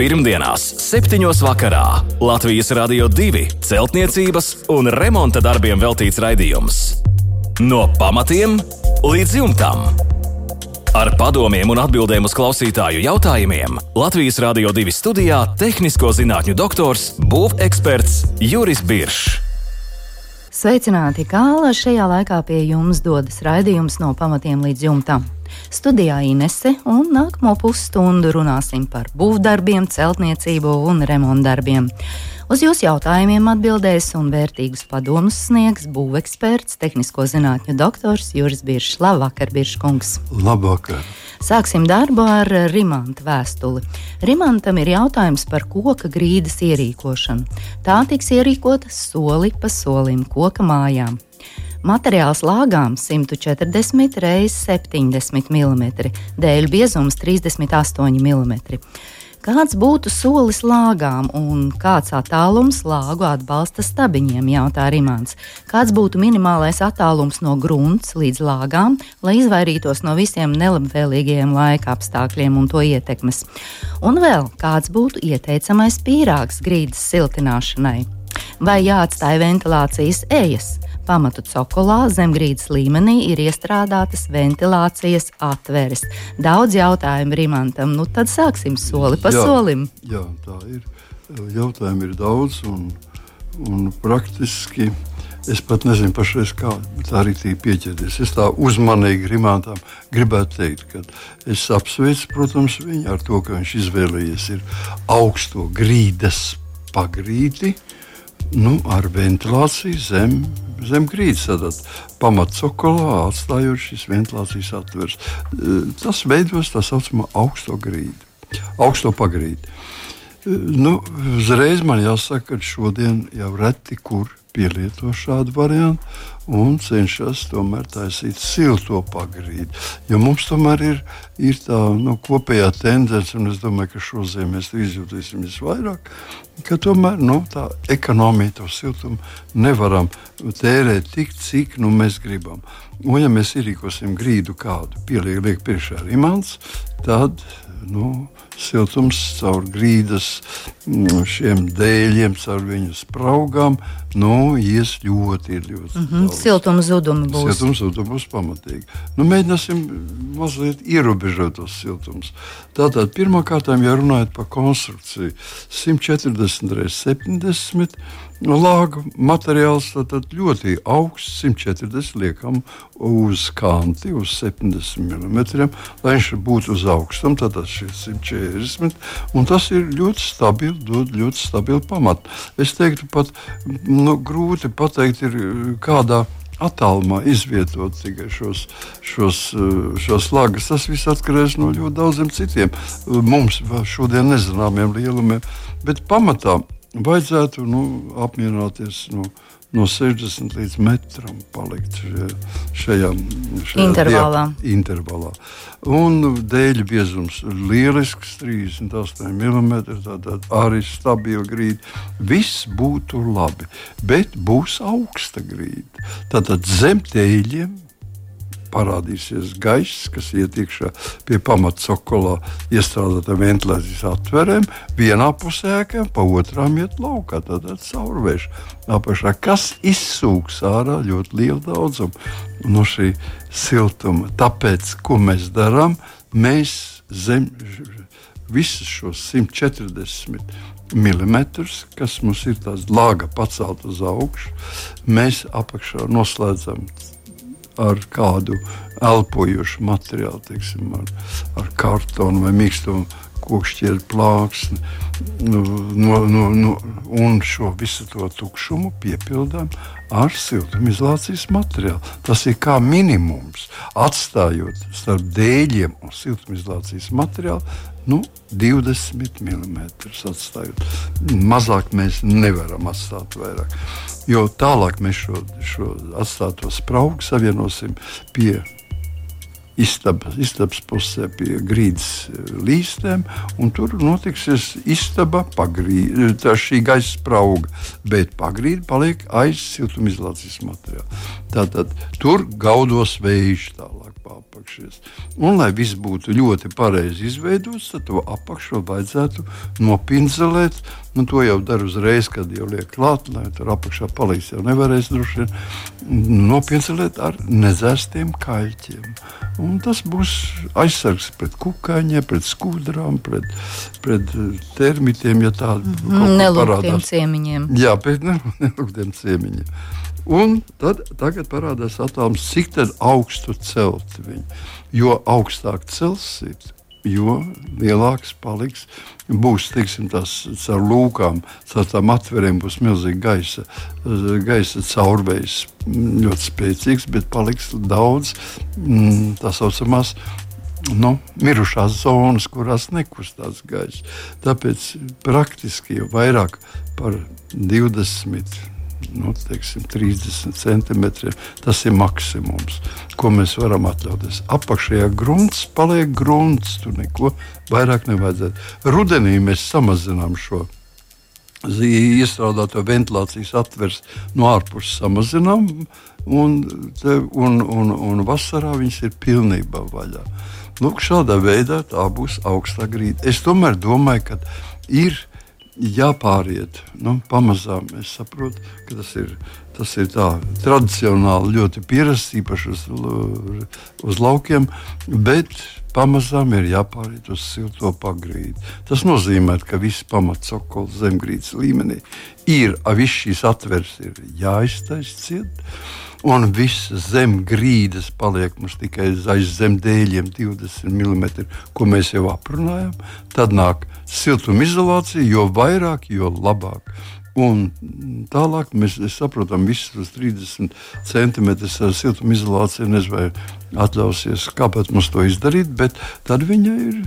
Pirmdienās, 7. vakarā Latvijas Rādio 2 celtniecības un remonta darbiem veltīts raidījums. No pamatiem līdz jumtam. Ar padomiem un atbildēm uz klausītāju jautājumiem Latvijas Rādio 2 studijā - tehnisko zinātņu doktors, būveksperts Juris Biršs. Sveicināti, kā šajā laikā pie jums dodas raidījums no pamatiem līdz jumtam. Studijā Inese un nākamo pusstundu runāsim par būvdarbiem, celtniecību un remontdarbiem. Uz jūsu jautājumiem atbildēs un vērtīgus padomus sniegs būveksperts, tehnisko zinātņu doktors Juris Biršs. Labvakar, Birškungs! Labvakar! Sāksim darbu ar Rimanta vēstuli. Rimantam ir jautājums par koka grīdas ierīkošanu. Tā tiks ierīkota soli pa solim koka mājām. Materiāls lāgām 140 x 70 mm, dēļu biezums 38 mm. Kāds būtu solis lāgām un kāds attālums lāgu atbalsta stabiņiem, jautā Rimants. Kāds būtu minimālais attālums no grunts līdz lāgām, lai izvairītos no visiem nelabvēlīgajiem laika apstākļiem un to ietekmes? Un vēl kāds būtu ieteicamais pīrāgs grīdas siltināšanai? Vai jāatstāj ventilācijas ejas? Pamatu cokolā zemgrīdas līmenī ir iestrādātas ventilācijas atveres. Daudz jautājumu Rimantam, nu tad sāksim soli pa jā, solim. Jā, tā ir. Jautājumu ir daudz un, un praktiski. Es pat nezinu, pašreiz, kā tā arī pieķerties. Es tā uzmanīgi Rimantam gribētu teikt, ka es apsveicu, protams, viņu ar to, ka viņš izvēlējies augsto grīdas pagrīdi nu, ar ventilāciju zem zem grīdas, tad pamatcokolā atstājot šīs ventilācijas atveres. Tas veidos tā saucamo augsto grīdu, augsto pagrīdi. Nu, uzreiz man jāsaka, ka šodien jau reti kur pielieto šādu variantu un cenšas tomēr taisīt silto pagrīdi. Jo mums tomēr ir, ir tā nu, kopējā tendence, un es domāju, ka šodien mēs to izjutīsim visvairāk, ka tomēr nu, tā ekonomija, to siltumu nevaram tērēt tik, cik nu, mēs gribam. Un, ja mēs ierīkosim grīdu kādu, pieliek priekšā mans, tad nu, siltums caur grīdas mm, šiem dēļiem, caur viņu spraugām. Nu, ies ļoti, ļoti mm -hmm. Siltuma zudumi būs. Siltuma zudumi būs pamatīgi. Nu, mēģināsim mazliet ierobežot tos siltumus. Tātad pirmkārt, ja runājot par konstrukciju, 140 reizes 70 Nu, lāga materiāls tad ļoti augsts, 140 liekam uz kanti, uz 70 mm, lai viņš būtu uz augstuma, tad šis 140 un tas ir ļoti stabils, dod ļoti stabilu pamatu. Es teiktu, pat nu, grūti pateikt, ir kādā attālumā izvietot tikai šos, šos, šos lagus. Tas viss atkarīgs no ļoti daudziem citiem mums šodien nezināmiem lielumiem, bet pamatā vajadzētu nu, apmierināties. Nu, no 60 līdz metram palikt šajā, šajā, intervālā. Diap, intervālā. Un dēļu biezums ir lielisks, 38 mm. Tātad arī stabila grīda. Viss būtu labi, bet būs augsta grīda. Tātad zem dēļiem parādīsies gaiss, kas iet iekšā pie pamatcokolā iestrādātām ventilācijas atverēm. Vienā pusē pa otrām iet laukā, tad caurvērš apakšā, kas izsūks ārā ļoti lielu daudzumu no šī siltuma. Tāpēc, ko mēs darām, mēs zem visus šos 140 mm, kas mums ir tāds lāga pacelt uz augšu, mēs apakšā noslēdzam ar kādu elpojošu materiālu, teiksim, ar, ar kartonu vai mīkstumu kokšķieru plāksni. Nu, no, no, no, un šo visu to tukšumu piepildām ar siltumizolācijas materiālu. Tas ir kā minimums. Atstājot starp dēļiem un siltumizolācijas materiālu nu, 20 mm. Atstājot. Mazāk mēs nevaram atstāt vairāk. Jo tālāk mēs šo, šo atstāto spraugu savienosim pie istabas, istabas pusē pie grīdas eh, līstēm, un tur notiksies istaba, pagrīd, tā šī gaisa sprauga, bet pagrīde paliek aiz siltumizolācijas materiāla. Tātad tur gaudos vējš tālāk apakšies. Un, lai viss būtu ļoti pareizi izveidots, tad to apakšu vajadzētu nopinzelēt. Nu, to jau dara uzreiz, kad jau liek klāt, lai tur apakšā paliks. Jau nevarēs droši vien nopinzelēt ar nezēstiem kaļķiem. Un tas būs aizsargs pret kukaiņiem, pret skudrām, pret, pret termitiem, ja tādi mm, parādās. Ciemiņiem. Jā, pēc nelūgtiem ciemiņiem. Un tad parādās attēlums, cik augstu celt viņu. Jo augstāk celsiet, jo lielāks paliks. Būs teiksim, tas caur lūkām, caur tām atvērēm būs milzīgi gaisa, gaisa caurvējs, ļoti spēcīgs, bet paliks daudz mm, tā saucamās nu, mirušās zonas, kurās nekustās gaisa. Tāpēc praktiski jau vairāk par 20 nu, teiksim, 30 centimetriem. Tas ir maksimums, ko mēs varam atļauties. Apakšējā grunts paliek grunts, tur neko vairāk nevajadzētu. Rudenī mēs samazinām šo iestrādāto ventilācijas atveres no ārpuses samazinām, un, te, un, un, un vasarā viņas ir pilnībā vaļā. Lūk, šādā veidā tā būs augstā grīda. Es tomēr domāju, ka ir jāpāriet. Nu, pamazām es saprotu, ka tas ir, tas ir tā tradicionāli ļoti pierasts, īpaši uz, uz laukiem, bet pamazām ir jāpāriet uz silto pagrīdi. Tas nozīmē, ka viss pamats okols zemgrīdas līmenī ir, viss šīs atveres ir jāiztaisa ciet un viss zem grīdas paliek mums tikai aiz zem dēļiem 20 mm, ko mēs jau aprunājam. Tad nāk siltumizolācija, jo vairāk, jo labāk. Un tālāk mēs saprotam, ka visus 30 centimetrus ar siltumizolāciju nezinu, vai atļausies, kāpēc mums to izdarīt, bet tad viņa ir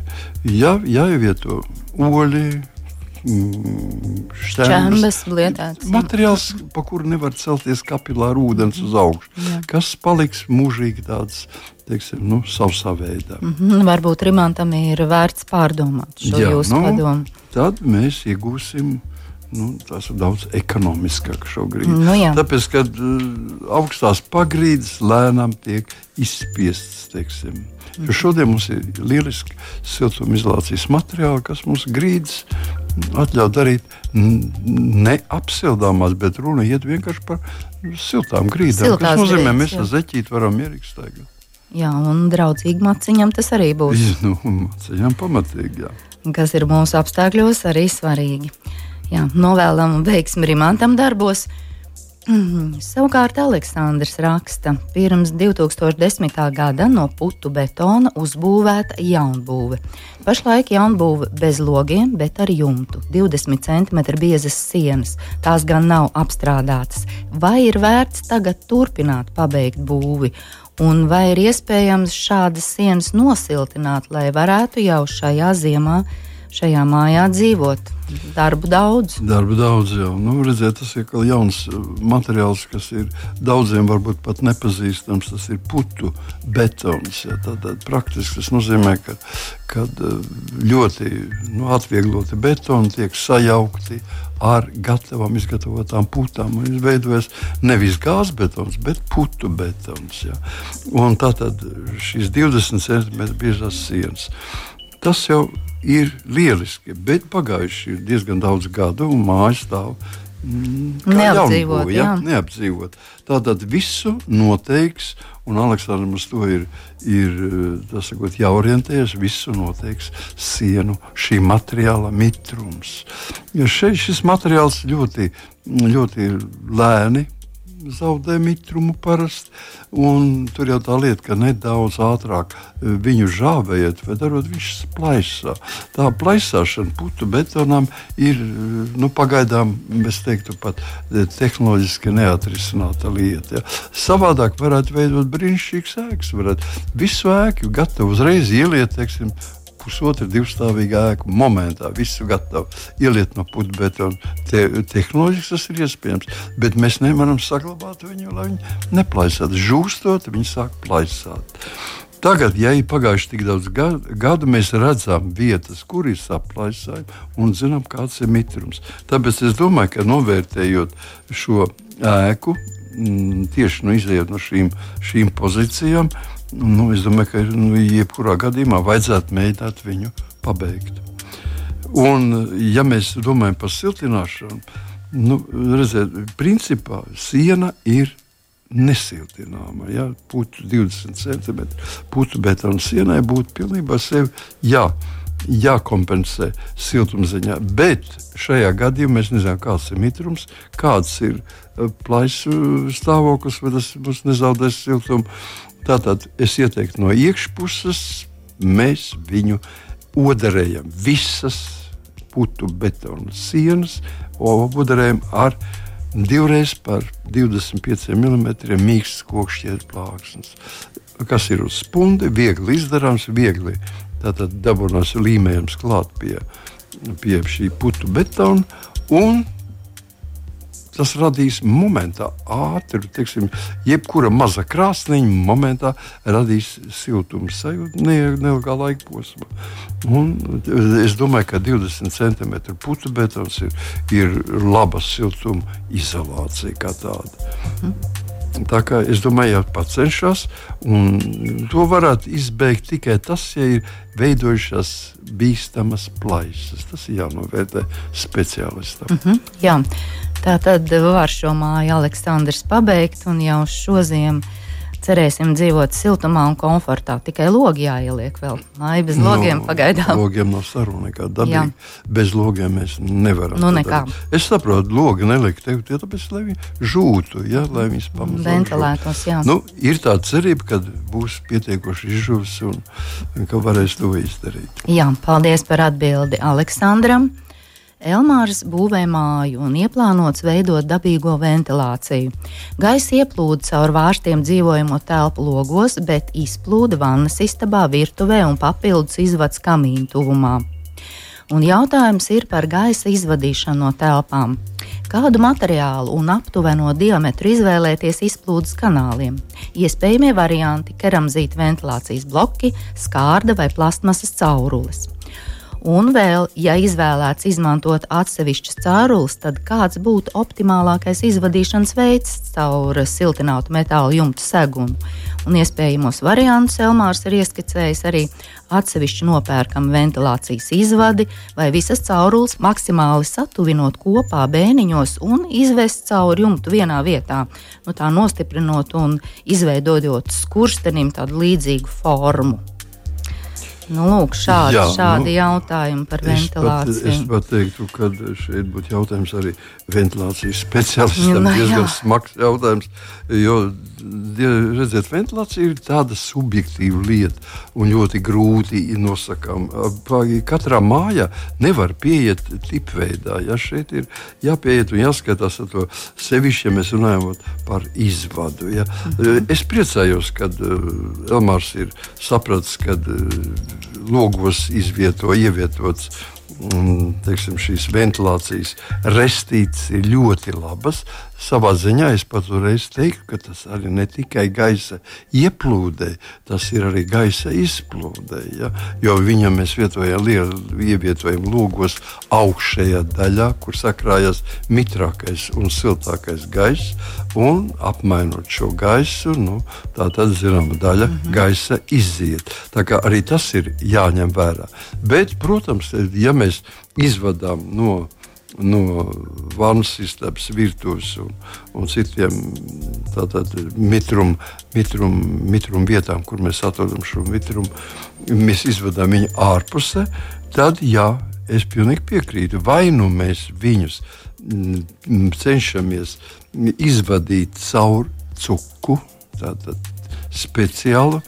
jā, jāievieto oļi Šķēmas lietēts. Materiāls, pa kuru nevar celties kapilāra ūdens uz augšu, jā. kas paliks mūžīgi tāds. Teiksim, nu, savā veidā. Mm -hmm, varbūt Rimantam ir vērts pārdomāt šo Jā, jūsu nu, padomu. Tad mēs iegūsim nu, tas ir daudz ekonomiskāk šobrīd. Nu, jā. Tāpēc, kad uh, augstās pagrīdes lēnām tiek izspiestas, teiksim. Jo šodien mums ir lieliski siltumizolācijas materiāli, kas mums grīdas atļauj darīt neapsildāmās, bet runa iet vienkārši par siltām grīdām. Tas nozīmē, ka mēs ar zeķīti varam mierīgi staigāt. Jā, un draudzīgi maciņam tas arī būs. Jā, nu, maciņam pamatīgi, jā. Kas ir mūsu apstākļos arī svarīgi. Jā, novēlam veiksmi Rimantam darbos. Mm, savukārt Aleksandrs raksta, pirms 2010. gada no putu betona uzbūvēta jaunbūve. Pašlaik jaunbūve bez logiem, bet ar jumtu, 20 cm biezas sienas. Tās gan nav apstrādātas. Vai ir vērts tagad turpināt pabeigt būvi? Un vai ir iespējams šādas sienas nosiltināt, lai varētu jau šajā ziemā šajā mājā dzīvot. Darbu daudz. Darbu daudz, jau. Nu, redziet, tas ir jauns uh, materiāls, kas ir daudziem varbūt pat nepazīstams. Tas ir putu betons. Ja. Tad, tad praktiski tas nozīmē, ka kad uh, ļoti nu, atviegloti betoni tiek sajaukti ar gatavām izgatavotām putām. Viņš veidojas nevis gāzes betons, bet putu betons. Ja. Un tā tad šīs 20 cm biezās sienas. Tas jau ir lieliski, bet pagājuši ir diezgan daudz gadu, un māja stāv mm, neapdzīvot. Ja? neapdzīvot. Tātad visu noteiks, un Aleksandrs mums to ir, ir sakot, jāorientējas. Visu noteiks sienu šī materiāla mitrums. Jo šeit šis materiāls ļoti, ļoti lēni zaudē mitrumu parasti. Tur jau tā lieta, ka nedaudz ātrāk e, viņu žāvējot, vai darot, viņš plaisā. Tā plaisāšana putu betonam ir e, nu, pagaidām, es teiktu, pat e, tehnoloģiski neatrisināta lieta. Ja. Savādāk varētu veidot brīnišķīgas ēkas, varētu visu ēku gatavu uzreiz ieliet, teiksim, pusotra divstāvīga ēka. Momentā viss ir gatavs. Ieliet no putekļa. Te, tehnoloģiski tas ir iespējams, bet mēs nevaram saglabāt viņu, lai viņi neplaisātu. Žūstot, viņi sāk plaisāt. Tagad, ja ir pagājuši tik daudz gadu, gadu mēs redzam vietas, kur ir saplaisājumi un zinām, kāds ir mitrums. Tāpēc es domāju, ka novērtējot šo ēku, mm, tieši nu, izējot no šīm, šīm pozīcijām, nu, es domāju, ka nu, jebkurā gadījumā vajadzētu mēģināt viņu pabeigt. Un, ja mēs domājam par siltināšanu, nu, redziet, principā siena ir nesiltināma. Ja? Putu 20 cm putu betona sienai būtu pilnībā sevi jā, jākompensē siltumziņā. Bet šajā gadījumā mēs nezinām, kāds ir mitrums, kāds ir eh, plaisu stāvoklis, vai tas mums nezaudēs siltumu. Tātad es ieteiktu no iekšpuses, mēs viņu odarējam visas putu betona sienas, odarējam ar divreiz par 25 mm mīksts kokšķietu plāksnes. Kas ir uz spundi, viegli izdarāms, viegli dabūnās līmējums klāt pie, pie šī putu betona. Un tas radīs momentā ātri, teiksim, jebkura maza krāsniņa momentā radīs siltumu sajūtu neilgā laika posmā. Un es domāju, ka 20 cm putu betons ir, ir laba siltuma izolācija kā tāda. Mhm. Tā kā es domāju, ja pacenšas, un to varētu izbeigt tikai tas, ja ir veidojušās bīstamas plaisas. Tas ir jānovērtē speciālistam. Mm -hmm, jā. Tā tad var šo māju Aleksandrs pabeigt un jau šo ziemu cerēsim dzīvot siltumā un komfortā. Tikai logi jāieliek vēl. Māja bez logiem no, pagaidām. Logiem nav saruna nekā dabīga. Bez logiem mēs nevaram. Nu, nekā. Es saprotu, logi neliek tev, tie tāpēc, lai viņi žūtu, ja, lai viņas pamazām ventilētos. Jā. Nu, ir tā cerība, ka būs pietiekoši izžuvis un ka varēs to izdarīt. Jā, paldies par atbildi Aleksandram. Elmārs būvē māju un ieplānots veidot dabīgo ventilāciju. Gaisa ieplūda caur vārstiem dzīvojamo telpu logos, bet izplūda vannas istabā, virtuvē un papildus izvads kamīnu tuvumā. Un jautājums ir par gaisa izvadīšanu no telpām. Kādu materiālu un aptuveno diametru izvēlēties izplūdes kanāliem? Iespējamie varianti - keramzīta ventilācijas bloki, skārda vai plastmasas caurules. Un vēl, ja izvēlēts izmantot atsevišķas caurules, tad kāds būtu optimālākais izvadīšanas veids caur siltinātu metāla jumtu segunu? Un iespējamos variantus Elmārs ir ieskicējis arī atsevišķi nopērkam ventilācijas izvadi vai visas caurules maksimāli satuvinot kopā bēniņos un izvest cauri jumtu vienā vietā, nu tā nostiprinot un izveidojot skurstenim tādu līdzīgu formu. Nu, lūk, šādi, Jā, šādi nu, jautājumi par ventilāciju. Es pat, es pat teiktu, ka šeit būtu jautājums arī ventilācijas speciālistam. Nu, diezgan smags jautājums. Jo, redziet, ventilācija ir tāda subjektīva lieta un ļoti grūti nosakām. Katrā mājā nevar pieiet tipveidā. Ja šeit ir jāpieiet un jāskatās to sevišķi, ja mēs runājam par izvadu. Ja. Mhm. Es priecājos, ka Elmārs ir sapratis, ka logos izvieto, ievietots teiksim, šīs ventilācijas restītes ir ļoti labas. Savā ziņā es pat reiz teiktu, ka tas arī ne tikai gaisa ieplūdē, tas ir arī gaisa izplūdē. Ja? Jo viņam mēs vietojam, ievietojam logos augšējā daļā, kur sakrājas mitrākais un siltākais gaiss, un apmainot šo gaisu, nu, tā tad zināma daļa mm -hmm. gaisa iziet. Tā kā arī tas ir jāņem vērā. Bet, protams, ja mēs izvadām no no vannas istabas, virtuves un, un citiem mitrumu mitrum, mitrum vietām, kur mēs atrodam šo mitrumu, mēs izvedam viņu ārpusē, tad jā, es pilnīgi piekrītu. Vai nu mēs viņus mm, cenšamies izvadīt caur cuku, tātad speciālu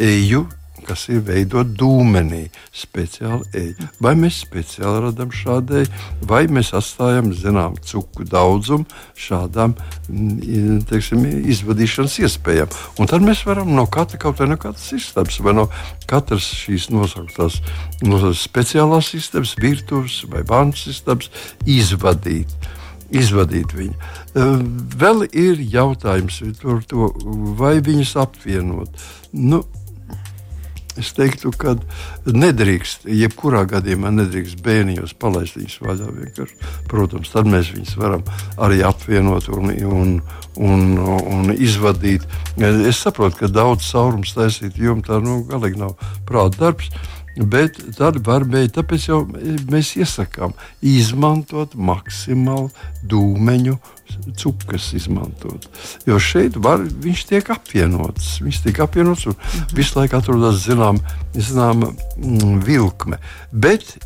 eju kas ir veidot dūmenī, speciāli eju. Vai mēs speciāli radām šādai, vai mēs atstājam zināmu cuku daudzumu šādām mm, teiksim, izvadīšanas iespējām. Un tad mēs varam no katra kaut no katras istabas vai no katras šīs nosauktās no speciālās istabas, virtuves vai vannas istabas izvadīt izvadīt viņu. Vēl ir jautājums to, vai viņus apvienot. Nu, Es teiktu, ka nedrīkst, jebkurā gadījumā nedrīkst bērnījos palaist viņus vaļā. Vienkārši. Protams, tad mēs viņus varam arī apvienot un, un, un, un izvadīt. Es saprotu, ka daudz caurums taisīt jumtā nu, galīgi nav prāta darbs. Bet tad būt, tāpēc jau mēs iesakām izmantot maksimāli dūmeņu cukas izmantot. Jo šeit var, viņš tiek apvienots. Viņš tiek apvienots un mhm. visu laiku atrodas zināma zinām, mm, vilkme. Bet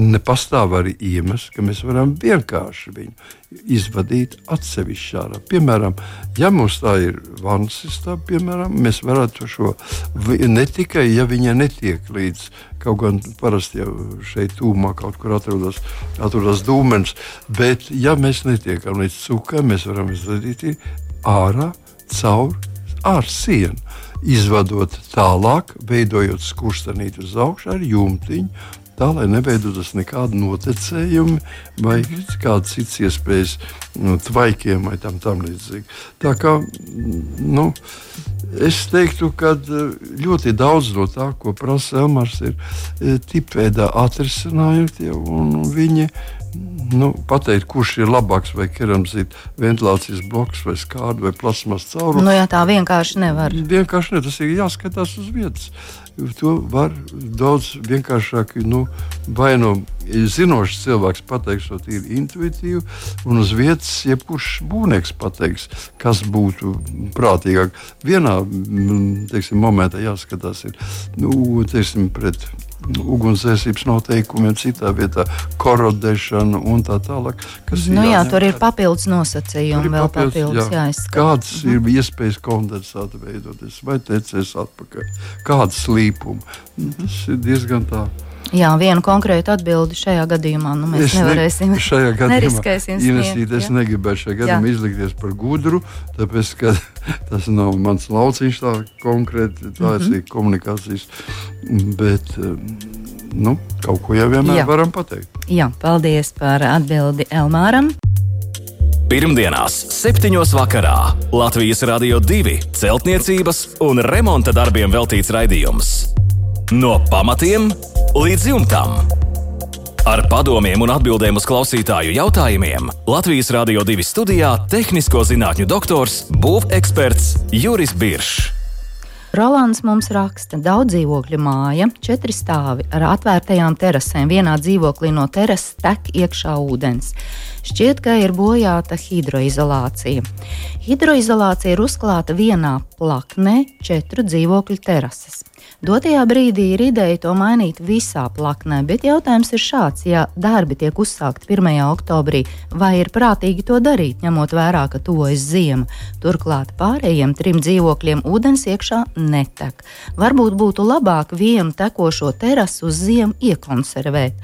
nepastāv arī iemesls, ka mēs varam vienkārši viņu izvadīt atsevišķi ārā. Piemēram, ja mums tā ir vannas sistēma, piemēram, mēs varētu šo ne tikai, ja viņa netiek līdz kaut gan parasti jau šeit tūmā kaut kur atrodas, atrodas dūmens, bet ja mēs netiekam līdz cukai, mēs varam izvadīt ārā caur ārsienu izvadot tālāk, veidojot skurstenīti uz augšu ar jumtiņu, tā lai neveidotos nekādi noticējumi vai kādas citas iespējas nu, tvaikiem vai tam, tam līdzīgi. Tā kā nu, es teiktu, ka eh, ļoti daudz no tā, ko prasa Elmars, ir eh, tipveidā atrisinājumi, un viņi nu, pateikt, kurš ir labāks, vai keramzīta ventilācijas bloks, vai skāda, vai plasmas caurums. Nu, jā, tā vienkārši nevar. Vienkārši ne, tas ir jāskatās uz vietas. To var daudz vienkāršāk, nu, vai nu zinošs cilvēks pateiks, to ir intuitīvi, un uz vietas jebkurš būvnieks pateiks, kas būtu prātīgāk. Vienā teiksim, momentā jāskatās, ir nu, teiksim, pret ugunsdzēsības noteikumiem, citā vietā korodēšana un tā tālāk. Nu, jā, jā, tur ir papildus nosacījumi, vēl papildus, papildus jā, jāizskata. Kādas ir iespējas kondensāta veidoties vai tecēs atpakaļ, kāda slīpuma. Tas ir diezgan tā. Jā, vienu konkrētu atbildi šajā gadījumā nu, mēs es nevarēsim. Ne, šajā gadījumā Inesīt, es negribēju šajā gadījumā jā. izlikties par gudru, tāpēc, ka tas nav mans lauciņš tā konkrēti, tā mm -hmm. ir komunikācijas, bet nu, kaut ko jau vienmēr jā. varam pateikt. Jā, paldies par atbildi Elmāram. Pirmdienās, 7. vakarā Latvijas Rādio 2 celtniecības un remonta darbiem veltīts raidījums. No pamatiem līdz jumtam. Ar padomiem un atbildēm uz klausītāju jautājumiem Latvijas Rādio 2 studijā - tehnisko zinātņu doktors, būveksperts Juris Biršs. Rolands mums raksta, ka daudz dzīvokļu māja, četri stāvi ar atvērtajām terasēm. Vienā dzīvoklī no terases tek iekšā ūdens. Šķiet, ka ir bojāta hidroizolācija. Hidroizolācija ir uzklāta vienā plaknē, četru dzīvokļu terases. Dotajā brīdī ir ideja to mainīt visā plaknē, bet jautājums ir šāds: ja darbi tiek uzsākti 1. oktobrī, vai ir prātīgi to darīt, ņemot vērā, ka tuvojas ziema? Turklāt pārējiem trim dzīvokļiem ūdens iekšā netek. Varbūt būtu labāk vienu tekošo terasu uz ziemu iekonservēt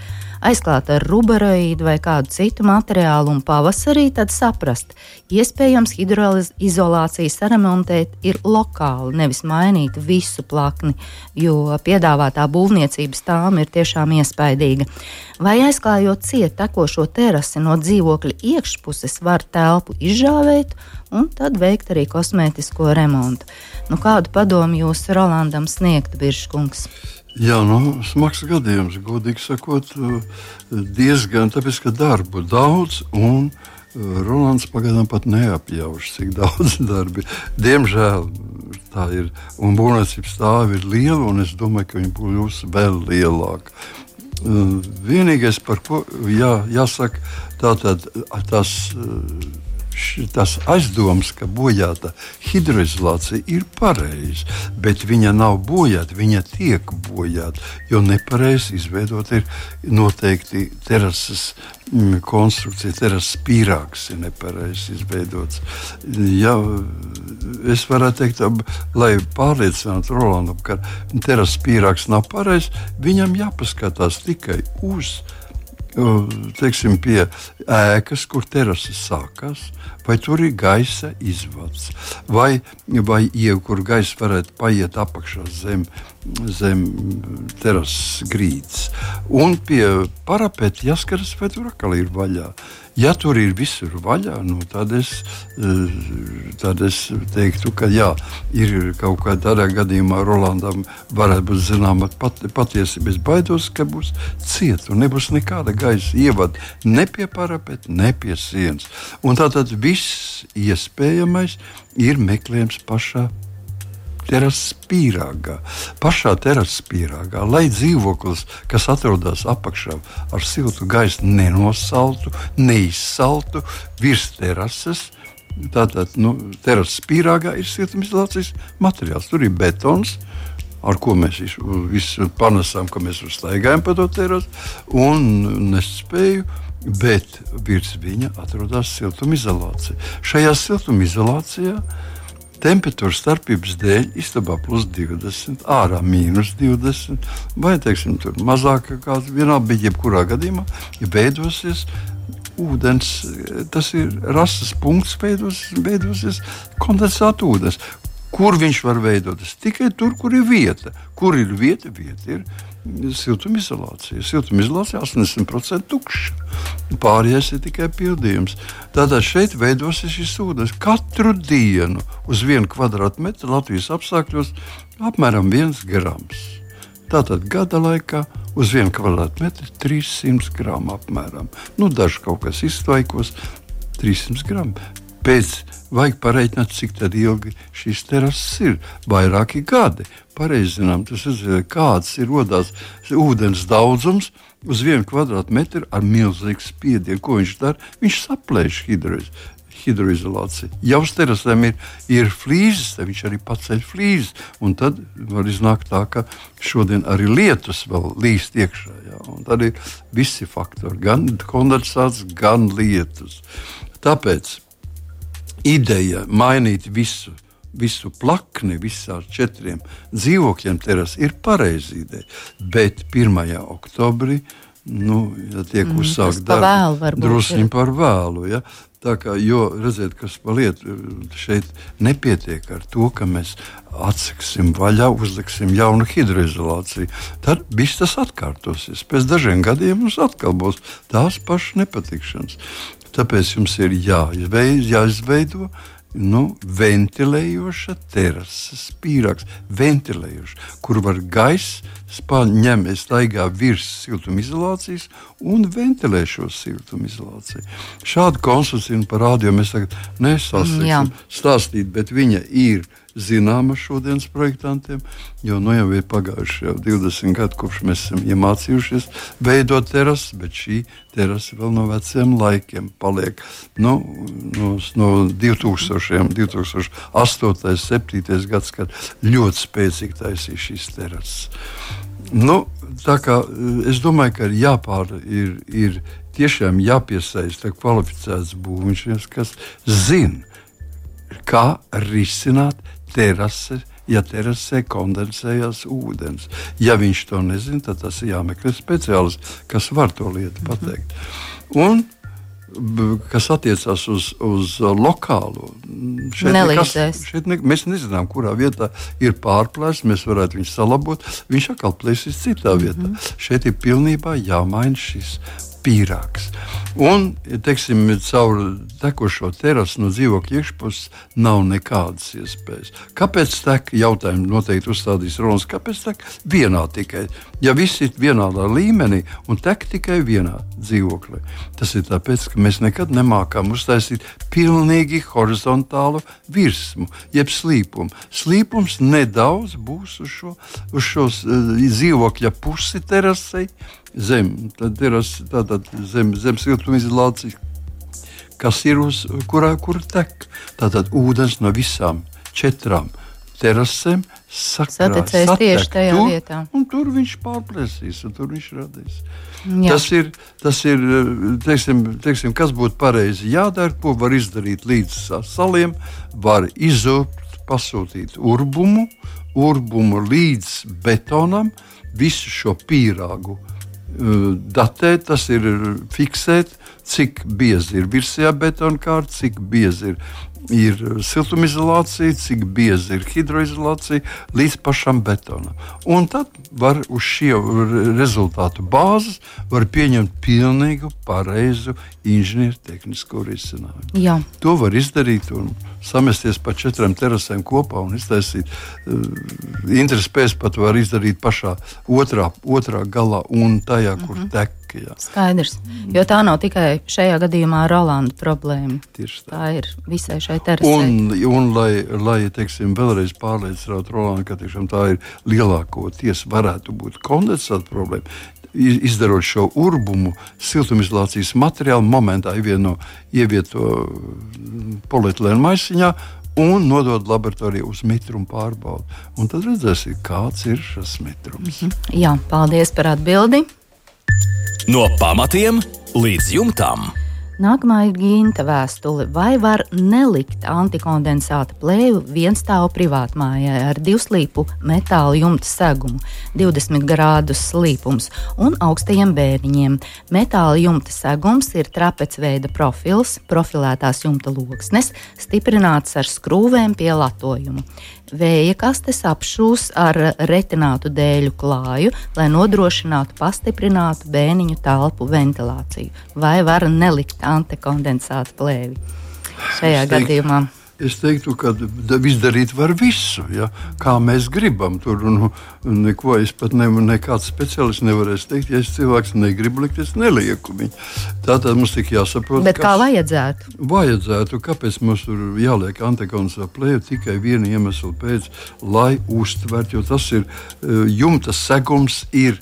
aizklāt ar ruberoīdu vai kādu citu materiālu, un pavasarī tad saprast, iespējams, hidroizolāciju saremontēt ir lokāli, nevis mainīt visu plakni, jo piedāvātā būvniecības tām ir tiešām iespaidīga. Vai aizklājot ciet tekošo terasi no dzīvokļa iekšpuses, var telpu izžāvēt un tad veikt arī kosmētisko remontu. Nu, kādu padomu jūs Rolandam sniegtu, Biržkungs? Jā, nu, smags gadījums, godīgi sakot, diezgan tāpēc, ka darbu daudz un Rolands pagaidām pat neapjauš, cik daudz darbi. Diemžēl tā ir. Un būvniecības stāvi ir liela, un es domāju, ka viņi būs vēl lielāki. Vienīgais, par ko jā, jāsaka, tātad, tas tas aizdoms, ka bojāta hidroizolācija ir pareiza, bet viņa nav bojāta, viņa tiek bojāta. Jo nepareizi izveidot ir noteikti terases mm, konstrukcija, terases pīrāgs ir nepareizi izveidots. Ja, es varētu teikt, lai pārliecinātu Rolandu, ka terases pīrāgs nav pareizs, viņam jāpaskatās tikai uz teiksim, pie ēkas, kur terases sākās, vai tur ir gaisa izvads, vai, vai ieja, kur gaisa varētu paiet apakšā zem zem terases grīdas. Un pie parapeta jāskatās, vai tur atkal ir vaļā. Ja tur ir visur vaļā, nu, tad, es, eh, tad es teiktu, ka jā, ir kaut kādā gadījumā Rolandam varētu būt zināma pat, patiesība. Es baidos, ka būs cieta un nebūs nekāda gaisa ievada ne pie parapeta, ne pie sienas. Un tātad viss iespējamais ir meklējams pašā terases pīrāgā. Pašā terases pīrāgā, lai dzīvoklis, kas atrodas apakšā ar siltu gaisu, nenosaltu, neizsaltu virs terases. Tātad nu, terases pīrāgā ir siltumizolācijas materiāls. Tur ir betons, ar ko mēs visu, panesām, ka mēs uztaigājam pa to terasu un nespēju. Bet virs viņa atrodas siltumizolācija. Šajā siltumizolācijā uh, temperatūras starpības dēļ istabā plus 20, ārā mīnus 20, vai teiksim, tur mazāk kāds vienā, bet jebkurā gadījumā ja veidosies ūdens, tas ir rases punkts, veidosies, veidosies kondensāta ūdens. Kur viņš var veidoties? Tikai tur, kur ir vieta. Kur ir vieta? Vieta ir siltumizolācija. Siltumizolācija 80% tukša. Pārējais ir tikai pildījums. Tātad šeit veidosies šis ūdens katru dienu uz vienu kvadrātmetru Latvijas apstākļos apmēram 1 grams. Tātad gada laikā uz vienu kvadrātmetru 300 gramu apmēram. Nu, daži kaut kas iztvaikos 300 gramu. Pēc vajag pareiķināt, cik ilgi šīs terases ir. Vairāki gadi. Pareizi zinām, tas ir kāds ir rodās ūdens daudzums uz vienu kvadrātmetru ar milzīgu spiedienu. Ko viņš dara? Viņš saplēš hidroizu. Hidroizolācija. Ja uz terasēm ir, ir flīzes, viņš arī paceļ flīzes. Tad var iznākt tā, ka šodien arī lietus vēl līst iekšā. Jā, tad ir visi faktori, gan kondensāts, gan lietus. Tāpēc ideja mainīt visu, visu plakni, visām četriem dzīvokļiem teras ir pareiza ideja. Bet 1. oktobrī, nu, ja tiek mm, uzsākt darbi, druskuļi par vēlu. Ja? Tā kā, jo redziet, kas paliek šeit, nepietiek ar to, ka mēs atseksim vaļā, uzliksim jaunu hidroizolāciju. Tad viss tas atkārtosies. Pēc dažiem gadiem mums atkal būs tās pašas nepatikšanas. Tāpēc jums ir jāizveido, jāizveido nu, ventilējoša terases pīrāgs, ventilējoša, kur var gaisa ņem, staigā virs siltumizolācijas un ventilē šo siltumizolāciju. Šādu konstrukciju par rādio mēs tagad nesasniegsim stāstīt, bet viņa ir zināma šodienas projektantiem, jo nu jau ir pagājuši jau 20 gadi, kopš mēs esam iemācījušies veidot terases, bet šī terasa vēl no veciem laikiem paliek nu, no, no 2000, 2008, 2007 gads, kad ļoti spēcīgi taisīja šīs terases. Nu, kā, es domāju, ka ir jāpār, ir, ir tiešām jāpiesaista kvalificēts būvniecības, kas zina, kā risināt terase, ja terasē kondensējas ūdens. Ja viņš to nezina, tad tas ir jāmeklē speciālists, kas var to lietu mhm. pateikt. Un, kas attiecās uz, uz lokālo. Šeit, nekas, šeit ne, mēs nezinām, kurā vietā ir pārplēsts. Mēs varētu viņu salabot. Viņš atkal plēsīs citā vietā. Mm -hmm. Šeit ir pilnībā jāmaina šis pīrāgs. Un, teiksim, caur tekošo terasu no dzīvokļa iekšpuses nav nekādas iespējas. Kāpēc tek? Jautājumu noteikti uzstādīs Ronas. Kāpēc tek vienā tikai? Ja viss ir vienādā līmenī un tek tikai vienā dzīvoklī, tas ir tāpēc, ka mēs nekad nemākām uztaisīt pilnīgi horizontālu virsmu, jeb slīpumu. Slīpums nedaudz būs uz šo, uz šo uh, dzīvokļa pusi terasei zem, tad ir tātad zem, zem siltumizolācijas, kas ir uz kurā kur tek. Tātad ūdens no visām četrām terasēm sakrājas tieši tajā tur, vietā. Tur viņš pārplēsīs, un tur viņš radīs. Jā. Tas ir, tas ir teiksim, teiksim, kas būtu pareizi jādara, ko var izdarīt līdz saliem. Var izūpt, pasūtīt urbumu, urbumu līdz betonam, visu šo pīrāgu datēt, tas ir fiksēt, cik biezi ir virsējā betona kārta, cik biezi ir ir siltumizolācija, cik bieza ir hidroizolācija līdz pašam betonam. Un tad var uz šie rezultātu bāzes pieņemt pilnīgu pareizu inženiertehnisko risinājumu. Jā. To var izdarīt un samesties pa četrām terasēm kopā un iztaisīt. Uh, Interesi pēc pat var izdarīt pašā otrā, otrā galā un tajā, kur mm -hmm. tek. Jā. Skaidrs. Jo tā nav tikai šajā gadījumā Rolanda problēma. Tieši tā. tā ir visai šai terasē. Un, un lai, lai teiksim, vēlreiz pārliecinātu Rolandu, ka tiešām, tā ir lielākoties varētu būt kondensāta problēma, izdarot šo urbumu, siltumizolācijas materiālu momentā ievieno, ievieto polietilēnu maisiņā un nodot laboratorijā uz mitrumu pārbaudi. Un tad redzēsim, kāds ir šis mitrums. Mm -hmm. Jā, paldies par atbildi. No pamatiem līdz jumtam. Nākamā ir ginta vēstule. Vai var nelikt antikondensāta plēvi vienstāvu privātmājai ar divslīpu metāla jumta segumu, 20 grādus slīpums un augstajiem bēriņiem? Metāla jumta segums ir trapecveida profils, profilētās jumta loksnes, stiprināts ar skrūvēm pie latojuma vēja kastes apšūs ar retinātu dēļu klāju, lai nodrošinātu pastiprinātu bēniņu telpu ventilāciju, vai var nelikt antikondensātu plēvi? Šajā teiktu, gadījumā. Es teiktu, ka izdarīt var visu, ja, kā mēs gribam. Tur nu, neko es pat ne, nekāds speciālists nevarēs teikt. Ja es cilvēks negribu likt, es nelieku viņu. Tā tad mums tik jāsaprot, Bet kā vajadzētu? Vajadzētu, kāpēc mums tur jāliek antikonsā plēve tikai viena iemesla pēc, lai uztvertu, jo tas ir e, jumta segums. Ir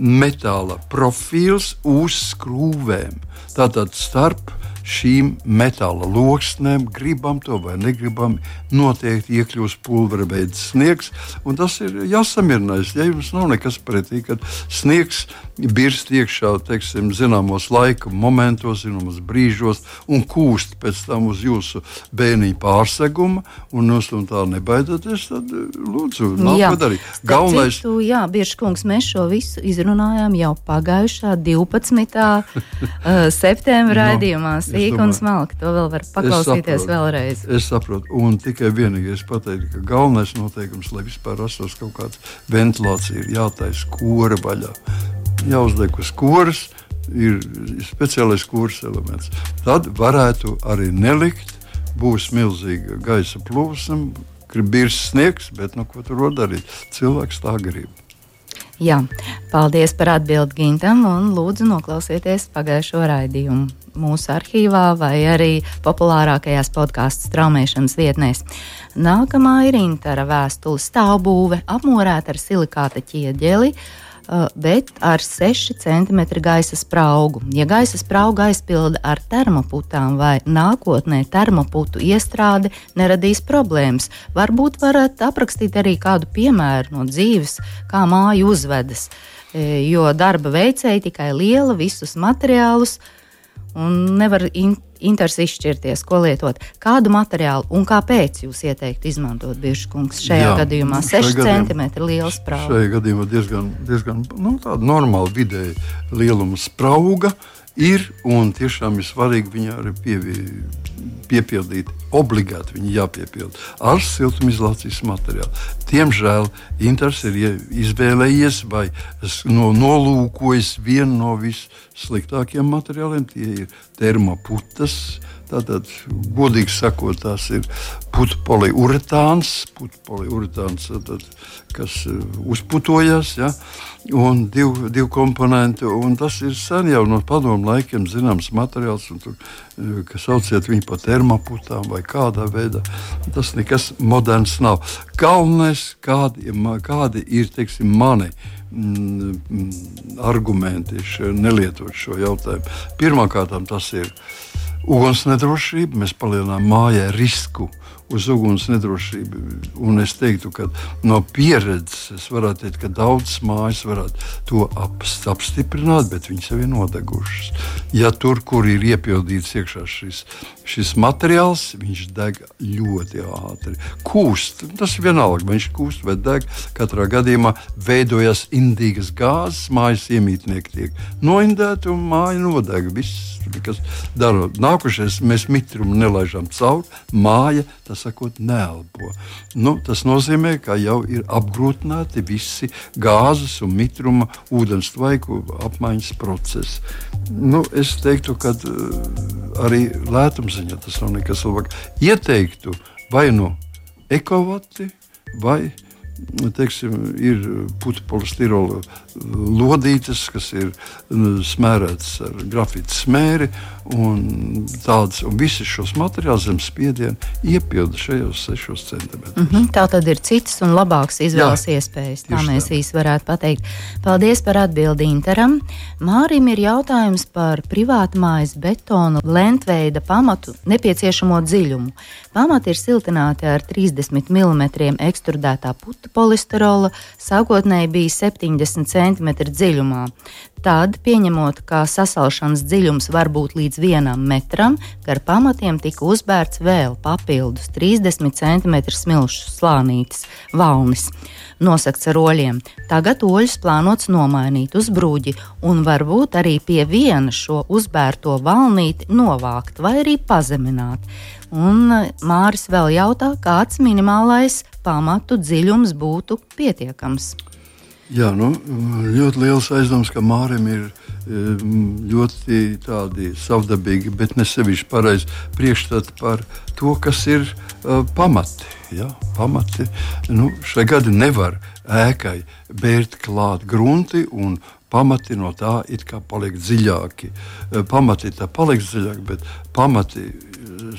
metāla profils uz skrūvēm. Tātad starp šīm metāla loksnēm, gribam to vai negribam, noteikti iekļūst pulvera veids sniegs. Tas ir jāsamierinās. Ja jums nav nekas pretī, kad sniegs birst iekšā teiksim, zināmos laika momentos, zināmos brīžos un kūst pēc tam uz jūsu bērniņa pārseguma, un jūs no tā nebaidāties, tad lūdzu, nāciet darīt. Galvenais, citu, jā, bieži kungs, mēs šo visu izrunājām jau pagājušā 12. septembra no, sīk un smalki. To vēl var paklausīties es saprotu, vēlreiz. Es saprotu, un tikai vienīgais pateikt, ka galvenais noteikums, lai vispār rastos kaut kāda ventilācija, ir jātaisa kora vaļā. Jāuzliek uz koras, ir speciālais kurs elements. Tad varētu arī nelikt, būs milzīga gaisa plūsma, gribīs sniegs, bet nu, ko tur var darīt? Cilvēks tā grib. Jā, paldies par atbildi Gintam un lūdzu noklausieties pagājušo raidījumu mūsu arhīvā vai arī populārākajās podkāstu straumēšanas vietnēs. Nākamā ir Intara vēstule stāvbūve apmorēta ar silikāta ķieģeli. Bet ar 6 cm gaisa spraugu. Ja gaisa sprauga aizpilda ar termoputām vai nākotnē termoputu iestrāde neradīs problēmas, varbūt varat aprakstīt arī kādu piemēru no dzīves, kā māja uzvedas. Jo darba veicēji tikai liela visus materiālus un nevar in interesi izšķirties, ko lietot. Kādu materiālu un kāpēc jūs ieteiktu izmantot bieži kungs šajā Jā, gadījumā? 6 cm liela sprauga. Šajā gadījumā diezgan, diezgan nu, normāla vidēja lieluma sprauga. Ir un tiešām ir svarīgi viņu arī pievi, piepildīt. Obligāti viņi jāpiepild ar siltumizolācijas materiālu. Diemžēl Inters ir izvēlējies vai no, nolūkojis vienu no vissliktākajiem materiāliem. Tie ir termoputas. Tātad, godīgi sakot, tās ir putekļi poliuretāns, poliuretāns tātad, kas uh, uzputojas, ja, un divu, divu komponentu. Un tas ir sen jau no padomu laikiem zināms materiāls, tur, uh, kas sauciet viņu par termoputām vai kādā veidā. Tas nekas moderns nav. Galvenais, kādi, kādi ir teiksim, mani mm, mm argumenti nelietot šo jautājumu. Pirmkārt, tas ir uguns nedrošība, mēs palielinām mājai risku uz uguns nedrošību. Un es teiktu, ka no pieredzes es varētu teikt, ka daudzas mājas varētu to ap, apstiprināt, bet viņas jau ir nodegušas. Ja tur, kur ir iepildīts iekšā šis, šis materiāls, viņš deg ļoti ātri. Kūst, tas ir vienalga, vai viņš kūst vai deg. Katrā gadījumā veidojas indīgas gāzes, mājas iemītnieki tiek noindēti un māja nodeg. Viss nekas darot. Nākošais mēs mitrumu nelaižam cauri, māja, tas sakot, neelpo. Nu, tas nozīmē, ka jau ir apgrūtināti visi gāzes un mitruma ūdens tvaiku apmaiņas procesi. Nu, es teiktu, ka uh, arī lētumziņā tas nav nekas labāk. Ieteiktu vai nu ekovati vai teiksim, ir polistirola lodītes, kas ir smērētas ar grafītu smēri. Un tāds, un visi šos materiālus zem spiediena iepilda šajos 6 centimetrus. Mm -hmm, tā tad ir citas un labākas izvēles Jā, iespējas. Tā mēs tā. īsi varētu pateikt. Paldies par atbildi Interam. Mārim ir jautājums par privātmājas betonu lentveida pamatu nepieciešamo dziļumu. Pamati ir siltināti ar 30 mm ekstrudētā putu polisterola, sākotnēji bija 70 cm cm dziļumā. Tad, pieņemot, ka sasalšanas dziļums var būt līdz vienam metram, gar pamatiem tika uzbērts vēl papildus 30 cm smilšu slānītes, valnis, nosakts ar oļiem. Tagad oļus plānots nomainīt uz brūģi un varbūt arī pie viena šo uzbērto valnīti novākt vai arī pazemināt. Un Māris vēl jautā, kāds minimālais pamatu dziļums būtu pietiekams. Jā, nu, ļoti liels aizdoms, ka Mārim ir ļoti tādi savdabīgi, bet ne sevišķi pareizi priekšstati par to, kas ir uh, pamati. Ja? pamati nu, šai gadi nevar ēkai bērt klāt grunti un pamati no tā it kā paliek dziļāki. Pamati tā paliek dziļāki, bet pamati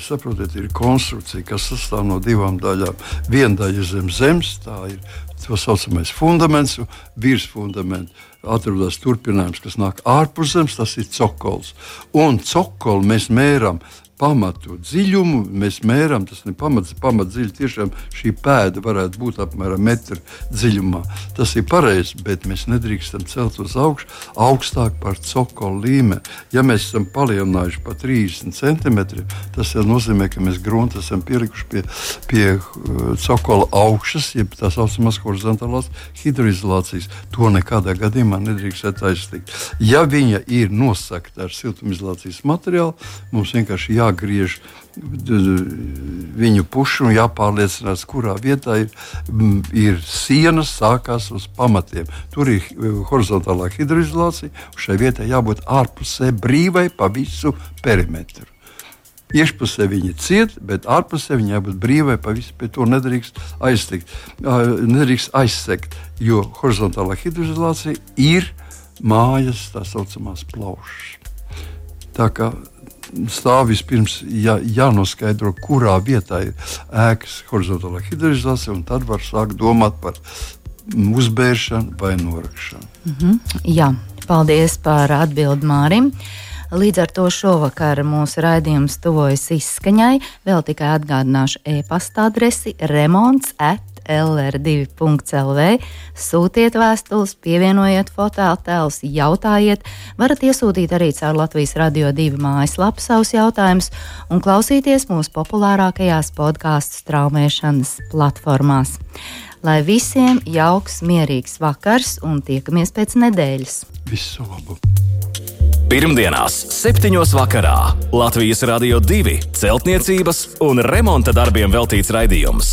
saprotiet, ir konstrukcija, kas sastāv no divām daļām. Viena daļa ir zem zemes, tā ir tā saucamais fundaments, un virsfundaments atrodas turpinājums, kas nāk ārpus zemes, tas ir cokols. Un cokolu mēs mēram pamatu dziļumu mēs mēram. Tas ir pamats, pamats dziļi. Tiešām šī pēda varētu būt apmēram metra dziļumā. Tas ir pareizi, bet mēs nedrīkstam celt uz augšu augstāk par cokolu līmeni. Ja mēs esam palielinājuši par 30 centimetriem, tas nozīmē, ka mēs grunti esam pielikuši pie, pie uh, cokola augšas, jeb tā saucamās horizontālās hidroizolācijas. To nekādā gadījumā nedrīkst aizstīt. Ja viņa ir nosakta ar siltumizolācijas materiālu, mums vienkārši jā jāgriež viņu pušu un jāpārliecinās, kurā vietā ir, ir sienas, sākās uz pamatiem. Tur ir horizontālā hidroizolācija, un šai vietai jābūt ārpusē brīvai pa visu perimetru. Iekšpusē viņa ciet, bet ārpusē viņa jābūt brīvai, pa visu pie to nedrīkst aiztikt, nedrīkst aizsegt, jo horizontālā hidroizolācija ir mājas tā saucamās plaušas. Tā kā stāv vispirms jā, jānoskaidro, kurā vietā ir ēkas horizontālā hidroizolācija, un tad var sākt domāt par uzbēršanu vai norakšanu. Mm -hmm. Jā, paldies par atbildi Mārim. Līdz ar to šovakar mūsu raidījums tuvojas izskaņai. Vēl tikai atgādināšu e-pasta adresi remonds at lr2.lv. Sūtiet vēstules, pievienojiet fototēlus, jautājiet. Varat iesūtīt arī caur Latvijas radio divu mājaslapu savus jautājumus un klausīties mūsu populārākajās podkāstu straumēšanas platformās. Lai visiem jauks, mierīgs vakars un tiekamies pēc nedēļas. Visu labu! Pirmdienās, 7. vakarā Latvijas Rādio 2 celtniecības un remonta darbiem veltīts raidījums.